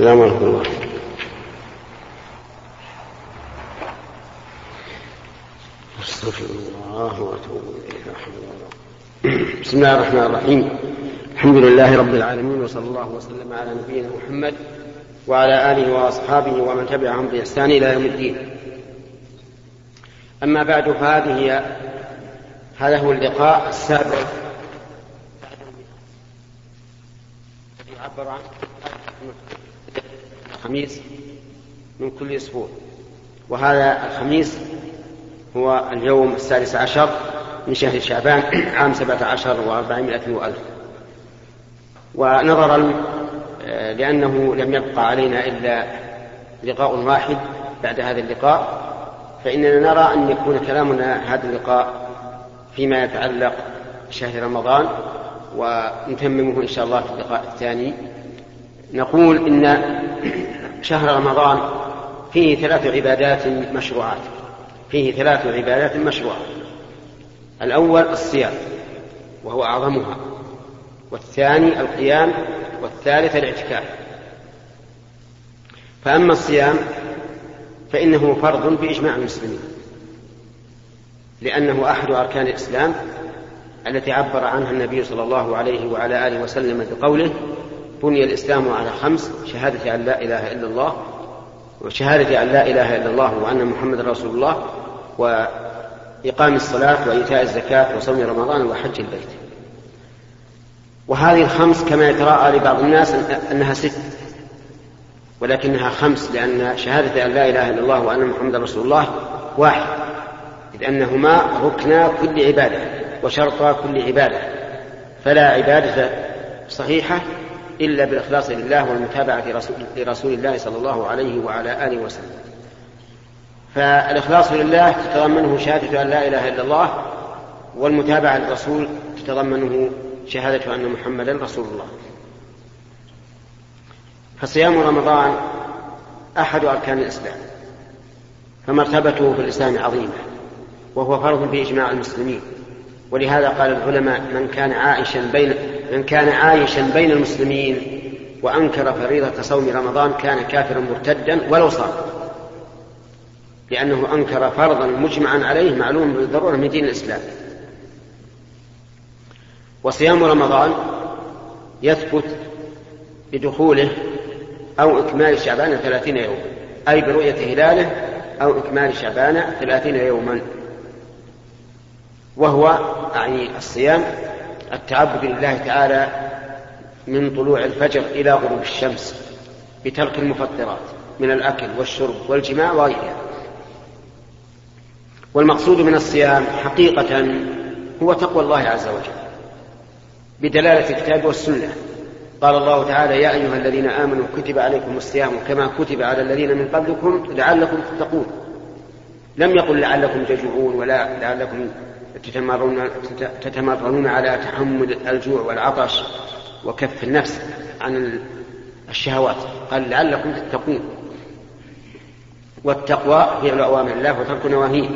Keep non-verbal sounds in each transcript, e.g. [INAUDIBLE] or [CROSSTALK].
السلام ورحمة الله. أستغفر الله وأتوب إليه. بسم الله الرحمن الرحيم. الحمد لله رب العالمين وصلى الله وسلم على نبينا محمد وعلى آله وأصحابه ومن تبعهم بإحسان إلى يوم الدين. أما بعد فهذه هذا هو اللقاء السابع. يعبر عنه الخميس من كل أسبوع. وهذا الخميس هو اليوم السادس عشر من شهر شعبان [CLEARS THROAT] عام سبعة عشر وأربعمائة وألف. ونظرا لأنه لم يبقى علينا إلا لقاء واحد بعد هذا اللقاء فإننا نرى أن يكون كلامنا هذا اللقاء فيما يتعلق بشهر رمضان ونتممه إن شاء الله في اللقاء الثاني. نقول إن شهر رمضان فيه ثلاث عبادات مشروعات. فيه ثلاث عبادات مشروعة الأول الصيام وهو أعظمها. والثاني القيام والثالث الاعتكاف. فأما الصيام فإنه فرض بإجماع المسلمين لأنه أحد أركان الإسلام التي عبر عنها النبي صلى الله عليه وعلى آله وسلم بقوله بني الإسلام على خمس شهادة أن لا إله إلا الله وشهادة أن لا إله إلا الله وأن محمد رسول الله وإقام الصلاة وإيتاء الزكاة وصوم رمضان وحج البيت. وهذه الخمس كما يتراءى لبعض الناس أنها ست ولكنها خمس لأن شهادة أن لا إله إلا الله وأن محمد رسول الله واحد إذ أنهما ركنا كل عبادة وشرطا كل عبادة. فلا عبادة صحيحة إلا بالإخلاص لله والمتابعة لرسول الله صلى الله عليه وعلى آله وسلم. فالإخلاص لله تتضمنه شهادة أن لا إله إلا الله والمتابعة للرسول تتضمنه شهادة أن محمدا رسول الله. فصيام رمضان أحد أركان الإسلام فمرتبته في الإسلام عظيمة وهو فرض بإجماع المسلمين. ولهذا قال العلماء من كان عائشا بين من كان عايشا بين المسلمين وأنكر فريضة صوم رمضان كان كافرا مرتدا ولو صام. لأنه أنكر فرضا مجمعا عليه معلوم بالضرورة من دين الإسلام. وصيام رمضان يثبت بدخوله أو إكمال شعبان ثلاثين يوما أي برؤية هلاله أو إكمال شعبان ثلاثين يوما. وهو أعني الصيام التعبد لله تعالى من طلوع الفجر إلى غروب الشمس بترك المفطرات من الأكل والشرب والجماع وغيرها. والمقصود من الصيام حقيقة هو تقوى الله عز وجل بدلالة الكتاب والسنة. قال الله تعالى يا أيها الذين آمنوا كتب عليكم الصيام كما كتب على الذين من قبلكم لعلكم تتقون. لم يقل لعلكم تجوعون ولا لعلكم تتمرون, تتمرنون على تحمل الجوع والعطش وكف النفس عن الشهوات. قال لعلكم تتقون. والتقوى فعل أوامر الله وترك نواهيه.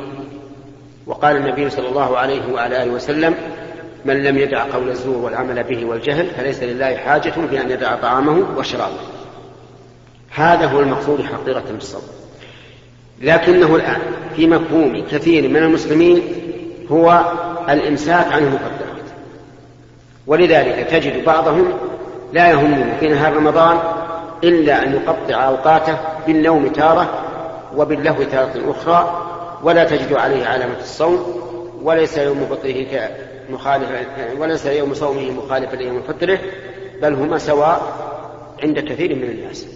وقال النبي صلى الله عليه وعلى آله وسلم من لم يدع قول الزور والعمل به والجهل فليس لله حاجة في أن يدع طعامه وشرابه. هذا هو المقصود حقيقة بالصوم لكنه الآن في مفهوم كثير من المسلمين هو الإمساك عن المفطرات ولذلك تجد بعضهم لا يهمه في نهار رمضان إلا أن يقطع أوقاته بالنوم تارة وباللهو تارة أخرى ولا تجد عليه علامة الصوم وليس يوم فطره مخالف وليس يوم صومه مخالفا ليوم فطره بل هما سواء عند كثير من الناس.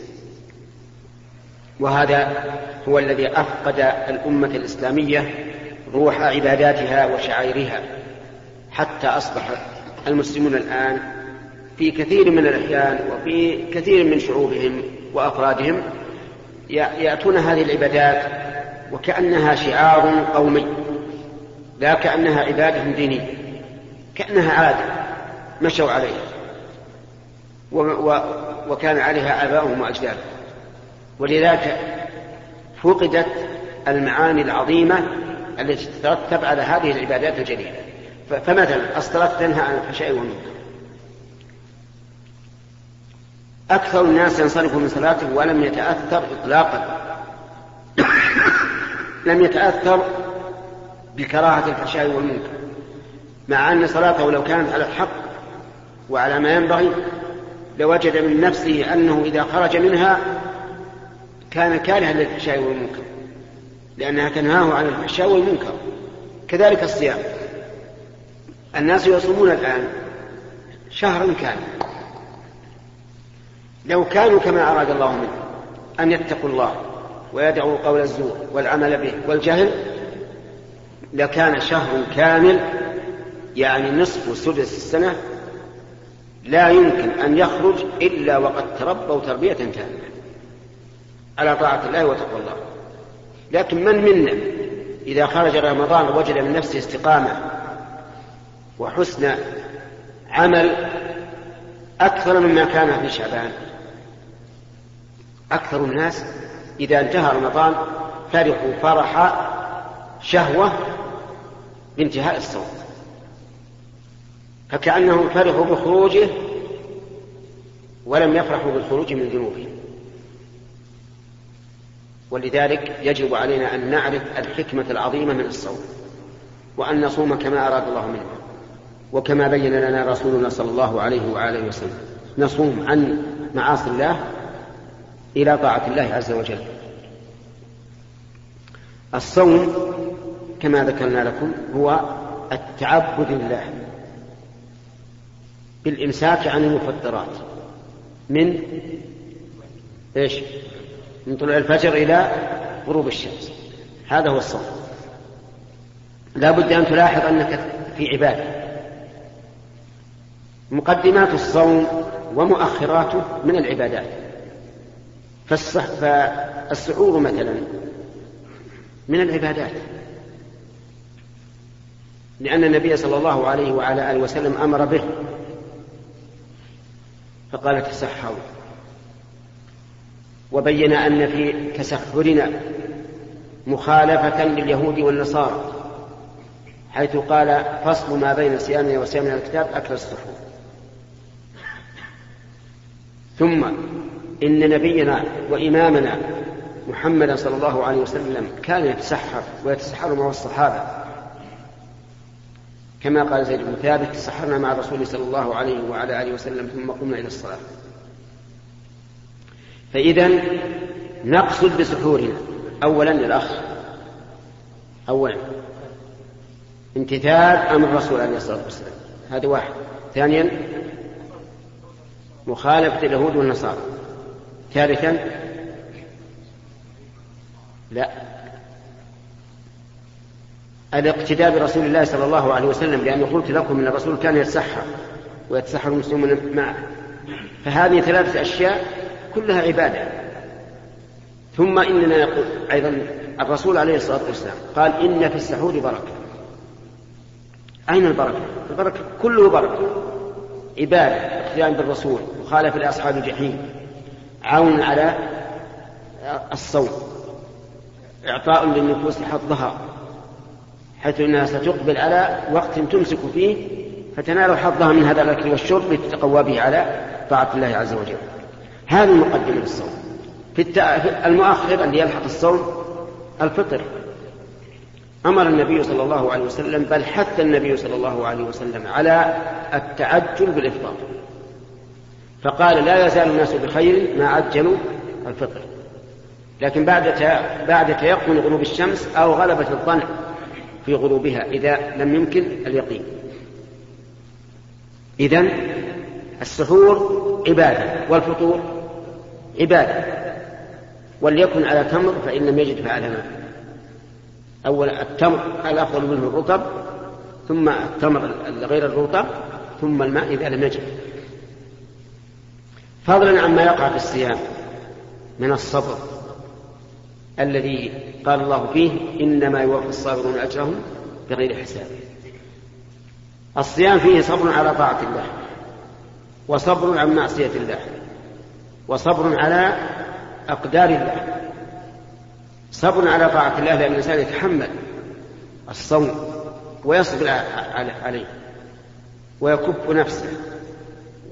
وهذا هو الذي أفقد الأمة الإسلامية روح عباداتها وشعائرها حتى أصبح المسلمون الآن في كثير من الأحيان وفي كثير من شعوبهم وأفرادهم يأتون هذه العبادات وكأنها شعار قومي لا كأنها عبادة دينية كأنها عادة مشوا عليها وكان عليها آباؤهم وأجدادهم. ولذلك فقدت المعاني العظيمة التي تترتب على هذه العبادات الجليلة. فمثلا الصلاة تنهى عن الفحشاء والمنكر أكثر الناس ينصرف من صلاته ولم يتأثر إطلاقا. لم يتأثر بكراهة الفحشاء والمنكر. مع أن صلاته لو كانت على الحق وعلى ما ينبغي لوجد من نفسه أنه إذا خرج منها كان كارها للفحشاء والمنكر. لأنها تنهاه عن الفحشاء والمنكر. كذلك الصيام. الناس يصومون الآن شهرا كاملا. لو كانوا كما أراد الله منهم أن يتقوا الله ويدعوا قول الزور والعمل به والجهل لكان شهر كامل يعني نصف سدس السنة لا يمكن أن يخرج إلا وقد تربوا تربية كاملة على طاعة الله وتقوى الله. لكن من منا إذا خرج رمضان وجد من نفسه استقامة وحسن عمل أكثر مما كان في شعبان. أكثر الناس إذا انتهى رمضان فرحوا فرح شهوة بانتهاء الصوم. فكأنهم فرحوا بخروجه ولم يفرحوا بالخروج من ذنوبهم. ولذلك يجب علينا أن نعرف الحكمة العظيمة من الصوم وأن نصوم كما أراد الله منا وكما بين لنا رسولنا صلى الله عليه وآله وسلم نصوم عن معاصي الله إلى طاعة الله عز وجل الصوم كما ذكرنا لكم هو التعبد لله بالإمساك عن المفطرات من إيش؟ من طلوع الفجر إلى غروب الشمس. هذا هو الصوم لا بد أن تلاحظ أنك في عبادة. مقدمات الصوم ومؤخراته من العبادات. فالصح فالسحور مثلا من العبادات. لأن النبي صلى الله عليه وعلى آله وسلم أمر به. فقال تسحروا. وبين أن في تسحرنا مخالفة لليهود والنصارى حيث قال فصل ما بين صيامنا وصيامنا الكتاب أكل السحور ثم إن نبينا وإمامنا محمدا صلى الله عليه وسلم كان يتسحر ويتسحر مع الصحابة. كما قال زيد بن ثابت تسحرنا مع الرسول صلى الله عليه وعلى آله وسلم ثم قمنا إلى الصلاة. فإذا نقصد بسحورنا. أولا للأخ أولا. امتثال أمر الرسول عليه الصلاة والسلام. هذا واحد. ثانيا مخالفة اليهود والنصارى. ثالثا لا. الاقتداء برسول الله صلى الله عليه وسلم لأني قلت لكم أن الرسول كان يتسحر ويتسحر المسلمون معه. فهذه ثلاثة أشياء كلها عبادة. ثم إننا نقول أيضا الرسول عليه الصلاة والسلام قال إن في السحور بركة. أين البركة؟ البركة كله بركة. عبادة اقتداء بالرسول مخالفة لأصحاب الجحيم عون على الصوم إعطاء للنفوس حظها حيث أنها ستقبل على وقت تمسك فيه فتنال حظها من هذا الأكل والشرب لتتقوى به على طاعة الله عز وجل. هذه مقدمة الصوم في المؤخر الذي يلحق الصوم الفطر. أمر النبي صلى الله عليه وسلم بل حث النبي صلى الله عليه وسلم على التعجل بالإفطار. فقال لا يزال الناس بخير ما عجلوا الفطر. لكن بعد بعد تيقن غروب الشمس أو غلبة الظن في غروبها إذا لم يمكن اليقين. إذا السحور عبادة والفطور عبادة. وليكن على تمر فإن لم يجد فعلى ماء أول التمر الأفضل منه الرطب ثم التمر غير الرطب ثم الماء إذا لم يجد. فضلا عما يقع في الصيام من الصبر الذي قال الله فيه إنما يوفي الصابرون أجرهم بغير حساب. الصيام فيه صبر على طاعة الله وصبر عن معصية الله. وصبر على أقدار الله. صبر على طاعة الله لأن الإنسان يتحمل الصوم ويصبر عليه ويكف نفسه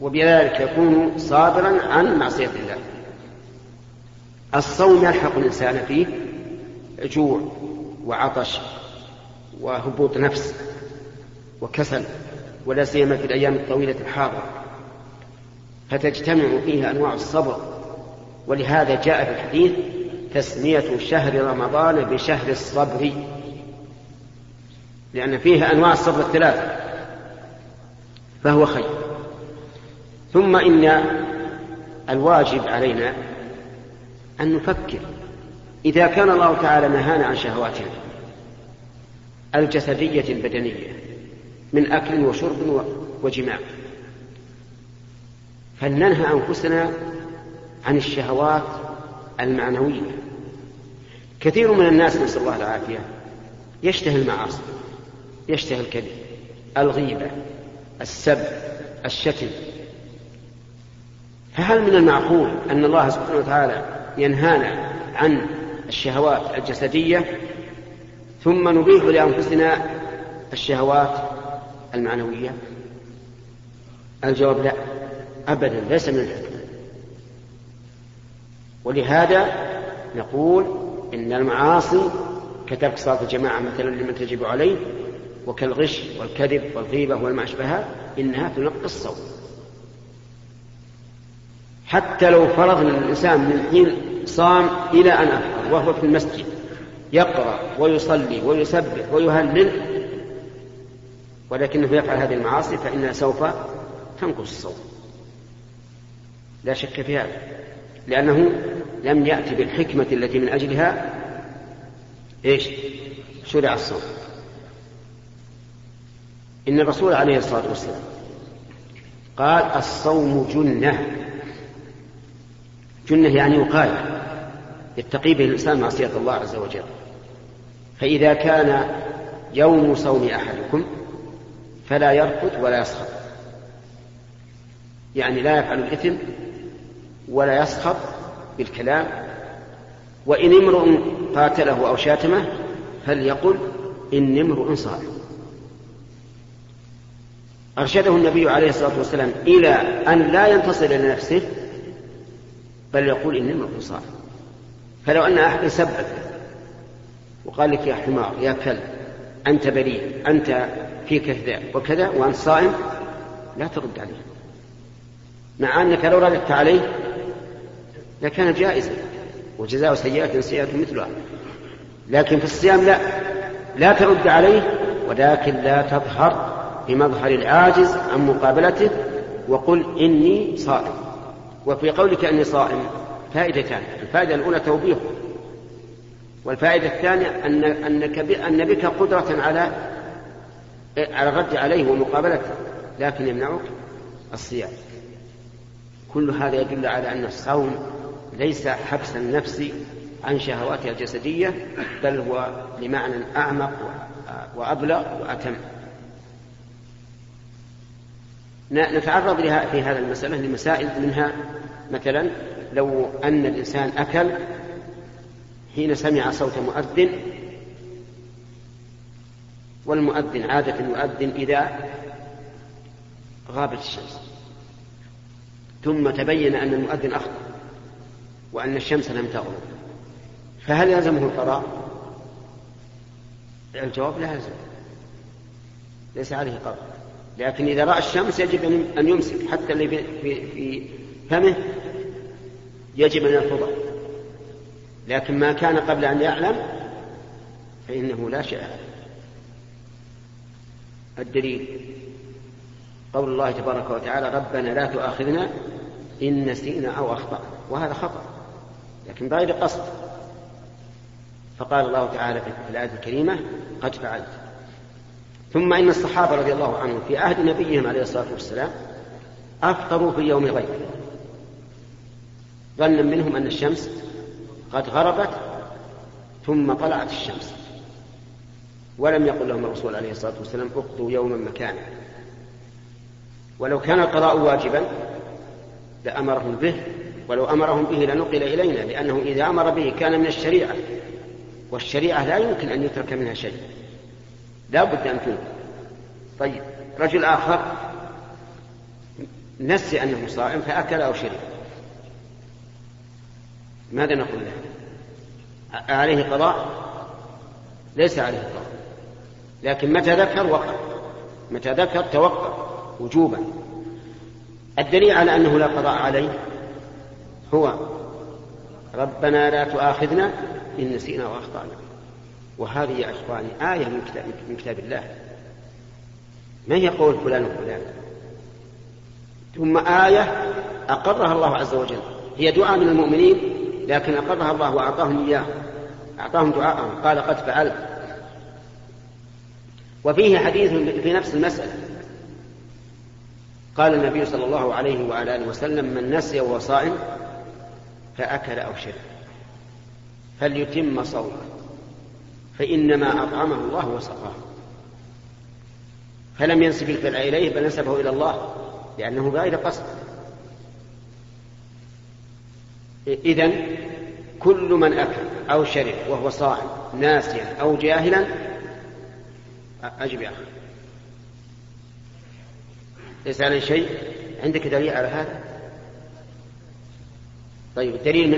وبذلك يكون صابرا عن معصية الله. الصوم يلحق الإنسان فيه جوع وعطش وهبوط نفس وكسل ولا سيما في الأيام الطويلة الحاضرة. فتجتمع فيه أنواع الصبر. ولهذا جاء في الحديث تسمية شهر رمضان بشهر الصبر. لأن فيه أنواع الصبر الثلاثة فهو خير. ثم إن الواجب علينا أن نفكر. إذا كان الله تعالى نهانا عن شهواتنا الجسدية البدنية من أكل وشرب وجماع فلننهى أنفسنا عن الشهوات المعنوية. كثير من الناس نسأل الله العافية يشتهي المعاصي يشتهي الكذب الغيبة السب الشتم. فهل من المعقول أن الله سبحانه وتعالى ينهانا عن الشهوات الجسدية؟ ثم نبيح لأنفسنا الشهوات المعنوية؟ الجواب لا. أبدا ليس من الحكمة. ولهذا نقول إن المعاصي كترك صلاة الجماعة مثلا لمن تجب عليه وكالغش والكذب والغيبة والما أشبهها إنها تنقص الصوم. حتى لو فرضنا الإنسان من حين صام إلى أن أفطر وهو في المسجد يقرأ ويصلي ويسبح ويهلل ولكنه يفعل هذه المعاصي فإنها سوف تنقص الصوم. لا شك في هذا لأنه لم يأتي بالحكمة التي من أجلها إيش؟ شرع الصوم. إن الرسول عليه الصلاة والسلام قال الصوم جنة. جنة يعني وقاية يتقي به الإنسان معصية الله عز وجل. فإذا كان يوم صوم أحدكم فلا يرفث ولا يسخط يعني لا يفعل الإثم ولا يسخط بالكلام. وإن امرؤ قاتله أو شاتمه فليقل إني امرؤ صائم. أرشده النبي عليه الصلاة والسلام إلى أن لا ينتصر لنفسه بل يقول إني امرؤ صائم. فلو أن أحد سبك وقال لك يا حمار يا كلب أنت بريء أنت فيك كذا وكذا وأنت صائم لا ترد عليه. مع أنك لو رددت عليه لكان جائزا وجزاء سيئة سيئة مثلها. لكن في الصيام لا. لا ترد عليه ولكن لا تظهر بمظهر العاجز عن مقابلته وقل إني صائم. وفي قولك إني صائم فائدتان. الفائدة الأولى توبيخ. والفائدة الثانية أن أنك أن بك قدرة على على الرد عليه ومقابلته لكن يمنعك الصيام. كل هذا يدل على أن الصوم ليس حبس النفس عن شهواتها الجسدية بل هو لمعنى أعمق وأبلغ وأتم. نتعرض لها في هذا المسألة لمسائل منها. مثلا لو أن الإنسان أكل حين سمع صوت مؤذن والمؤذن عادة يؤذن إذا غابت الشمس. ثم تبين أن المؤذن أخطأ. وأن الشمس لم تغرب. فهل يلزمه القضاء؟ الجواب لا يلزم. ليس عليه قضاء لكن إذا رأى الشمس يجب أن يمسك. حتى اللي في, في فمه يجب أن يرفضه. لكن ما كان قبل أن يعلم فإنه لا شيء. الدليل قول الله تبارك وتعالى ربنا لا تؤاخذنا إن نسينا أو أخطأنا. وهذا خطأ. لكن بغير قصد. فقال الله تعالى في الآية الكريمة قد فعلت. ثم إن الصحابة رضي الله عنهم في عهد نبيهم عليه الصلاة والسلام أفطروا في يوم غيره ظنا منهم أن الشمس قد غربت ثم طلعت الشمس. ولم يقل لهم الرسول عليه الصلاة والسلام اقضوا يوما مكانا. ولو كان القضاء واجبا لأمرهم به ولو أمرهم به لنقل إلينا لأنه إذا أمر به كان من الشريعة والشريعة لا يمكن أن يترك منها شيء. لا بد أن تنقل. طيب رجل آخر نسي أنه صائم فأكل أو شرب. ماذا نقول له؟ عليه قضاء؟ ليس عليه قضاء. لكن متى ذكر؟ وقع. متى ذكر؟ توقف وجوبا. الدليل على أنه لا قضاء عليه هو ربنا لا تؤاخذنا إن نسينا وأخطأنا. وهذه يا إخواني آية من كتاب, من كتاب الله. ما هي قول فلان وفلان؟ ثم آية أقرها الله عز وجل. هي دعاء من المؤمنين لكن أقرها الله وأعطاهم إياه أعطاهم دعاءهم. قال قد فعلت. وفيه حديث في نفس المسألة. قال النبي صلى الله عليه وعلى آله وسلم من نسي وهو صائم فأكل أو شرب. فليتم صومه فإنما أطعمه الله وسقاه. فلم ينسب الفعل إليه بل نسبه إلى الله لأنه بغير قصد. إذن كل من أكل أو شرب وهو صائم ناسيا أو جاهلا أجب يا أخي. ليس عليه شيء عندك دليل على هذا؟ طيب الدليل من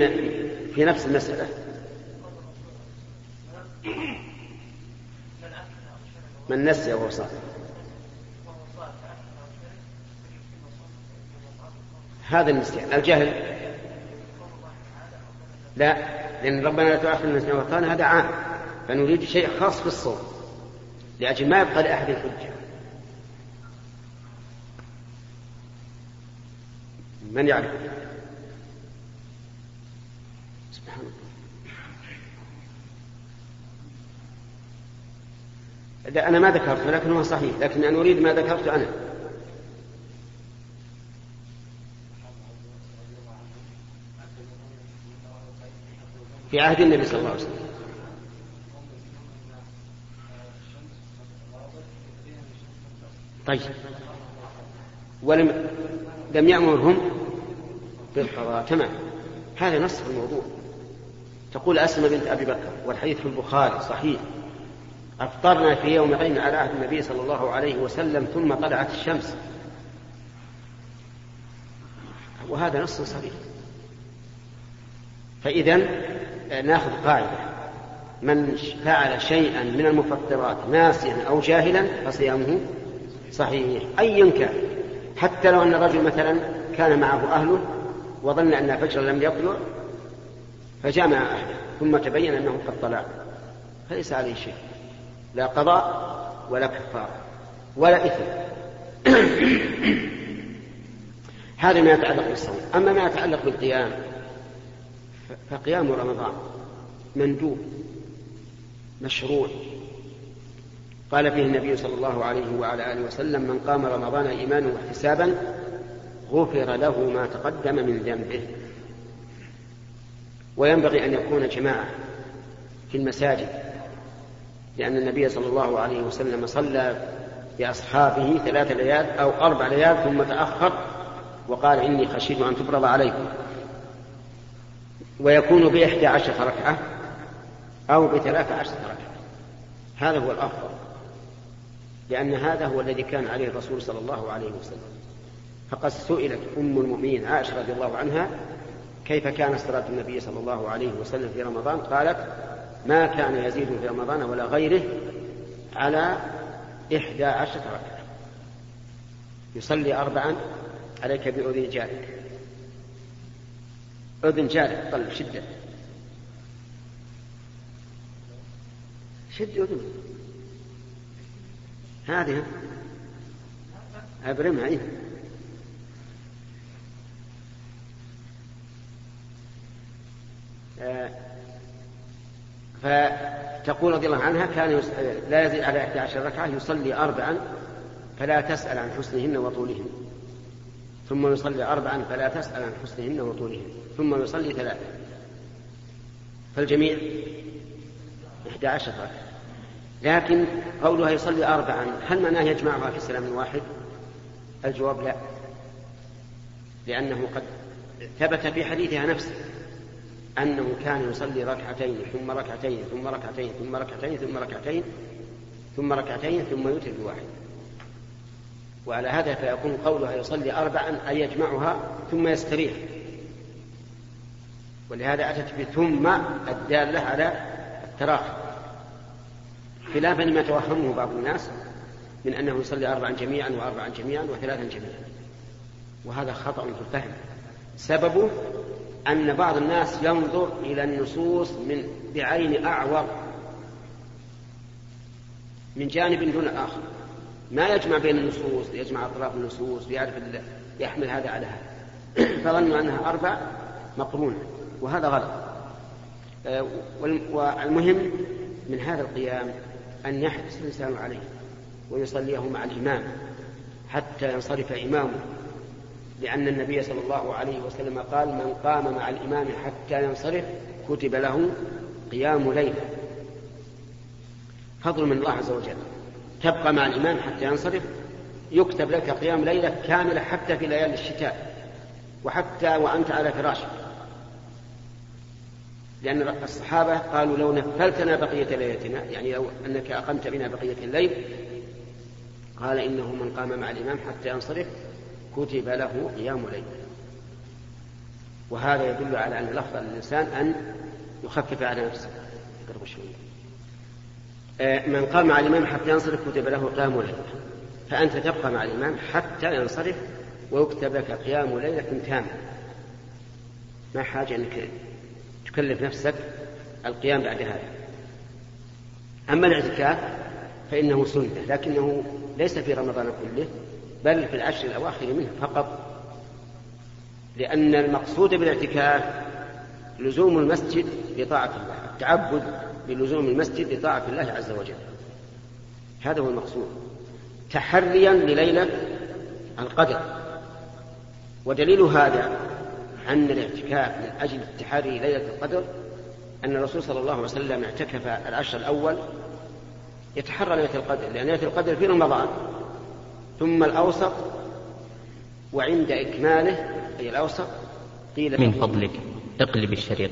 في نفس المسألة. من نسي وهو صائم. هذا النسيان الجهل. لا لأن ربنا لا تؤاخذنا إن نسينا هذا عام. فنريد شيء خاص في الصوم. لأجل ما يبقى لأحد الحجة. من يعرف؟ الله أنا ما ذكرت ولكن هو صحيح. لكن أنا أريد ما ذكرت أنا. في عهد النبي صلى الله عليه وسلم. طيب. ولم لم يأمرهم بالقضاء. تمام. هذا نص الموضوع. تقول أسمى بنت أبي بكر والحديث في البخاري صحيح. أفطرنا في يومين على عهد النبي صلى الله عليه وسلم ثم طلعت الشمس. وهذا نص صريح. فإذا ناخذ قاعدة. من فعل شيئا من المفطرات ناسيا أو جاهلا فصيامه صحيح. أيا كان. حتى لو أن الرجل مثلا كان معه أهله وظن أن الفجر لم يطلع فجامع أهله ثم تبين أنه قد طلع. فليس عليه شيء. لا قضاء ولا كفارة ولا إثم. [CLEARS THROAT] هذا ما يتعلق بالصوم. أما ما يتعلق بالقيام فقيام رمضان مندوب مشروع. قال فيه النبي صلى الله عليه وعلى آله وسلم من قام رمضان إيمانا واحتسابا غفر له ما تقدم من ذنبه. وينبغي أن يكون جماعة في المساجد. لأن النبي صلى الله عليه وسلم صلى باصحابه ثلاث ليال أو أربع ليال ثم تأخر وقال إني خشيت أن تفرض عليكم. ويكون بإحدى عشرة ركعة أو بثلاث عشرة ركعة. هذا هو الأفضل. لأن هذا هو الذي كان عليه الرسول صلى الله عليه وسلم. فقد سئلت أم المؤمنين عائشة رضي الله عنها كيف كانت صلاة النبي صلى الله عليه وسلم في رمضان؟ قالت ما كان يزيد في رمضان ولا غيره على إحدى عشرة ركعة. يصلي أربعا عليك بأذن جارك. أذن جارك طلع شدة. شد أذن هذه أبرمها إيه. فتقول رضي الله عنها كان. لا يزيد على 11 ركعة يصلي أربعا فلا تسأل عن حسنهن وطولهن. ثم يصلي أربعا فلا تسأل عن حسنهن وطولهن. ثم يصلي ثلاثة. فالجميع إحدى عشر ركعة. لكن قولها يصلي أربعا هل معناه يجمعها في سلام واحد؟ الجواب لا. لأنه قد ثبت في حديثها نفسه. أنه كان يصلي ركعتين ثم ركعتين ثم ركعتين ثم ركعتين ثم ركعتين ثم ركعتين ثم يوتر بواحد وعلى هذا فيكون قولها يصلي أربعا أي يجمعها ثم يستريح. ولهذا أتت بثم الدالة على التراخي. خلافا لما توهمه بعض الناس من أنه يصلي أربعا جميعا وأربعا جميعا وثلاثا جميعا. وهذا خطأ في الفهم. سببه أن بعض الناس ينظر إلى النصوص من بعين أعور من جانب دون آخر. ما يجمع بين النصوص يجمع أطراف النصوص يعرف يحمل هذا على هذا. [CLEARS THROAT] فظنوا أنها أربع مقرونة وهذا غلط. آه، والمهم من هذا القيام أن يحرص الإنسان عليه ويصليه مع الإمام حتى ينصرف إمامه. لأن النبي صلى الله عليه وسلم قال من قام مع الإمام حتى ينصرف كتب له قيام ليلة. فضل من الله عز وجل. تبقى مع الإمام حتى ينصرف يكتب لك قيام ليلة كاملة حتى في ليالي الشتاء وحتى وأنت على فراشك لأن الصحابة قالوا لو نفلتنا بقية ليلتنا يعني لو أنك أقمت بنا بقية الليل قال إنه من قام مع الإمام حتى ينصرف كتب له قيام ليل وهذا يدل على أن الأفضل للإنسان أن يخفف على نفسه. شوية. آه، من قام مع الإمام حتى ينصرف كتب له قيام ليلة فأنت تبقى مع الإمام حتى ينصرف ويكتب لك قيام ليلة كاملة ما حاجة أنك تكلف نفسك القيام بعد هذا. أما الاعتكاف فإنه سنة لكنه ليس في رمضان كله. بل في العشر الأواخر منه فقط. لأن المقصود بالاعتكاف لزوم المسجد لطاعة الله التعبد بلزوم المسجد لطاعة الله عز وجل. هذا هو المقصود. تحريا لليلة القدر. ودليل هذا أن الاعتكاف من أجل التحري ليلة القدر أن الرسول صلى الله عليه وسلم اعتكف العشر الأول يتحرى ليلة القدر لأن ليلة القدر في رمضان. ثم الأوسط وعند إكماله أي الأوسط قيل من فضلك اقلب الشريط.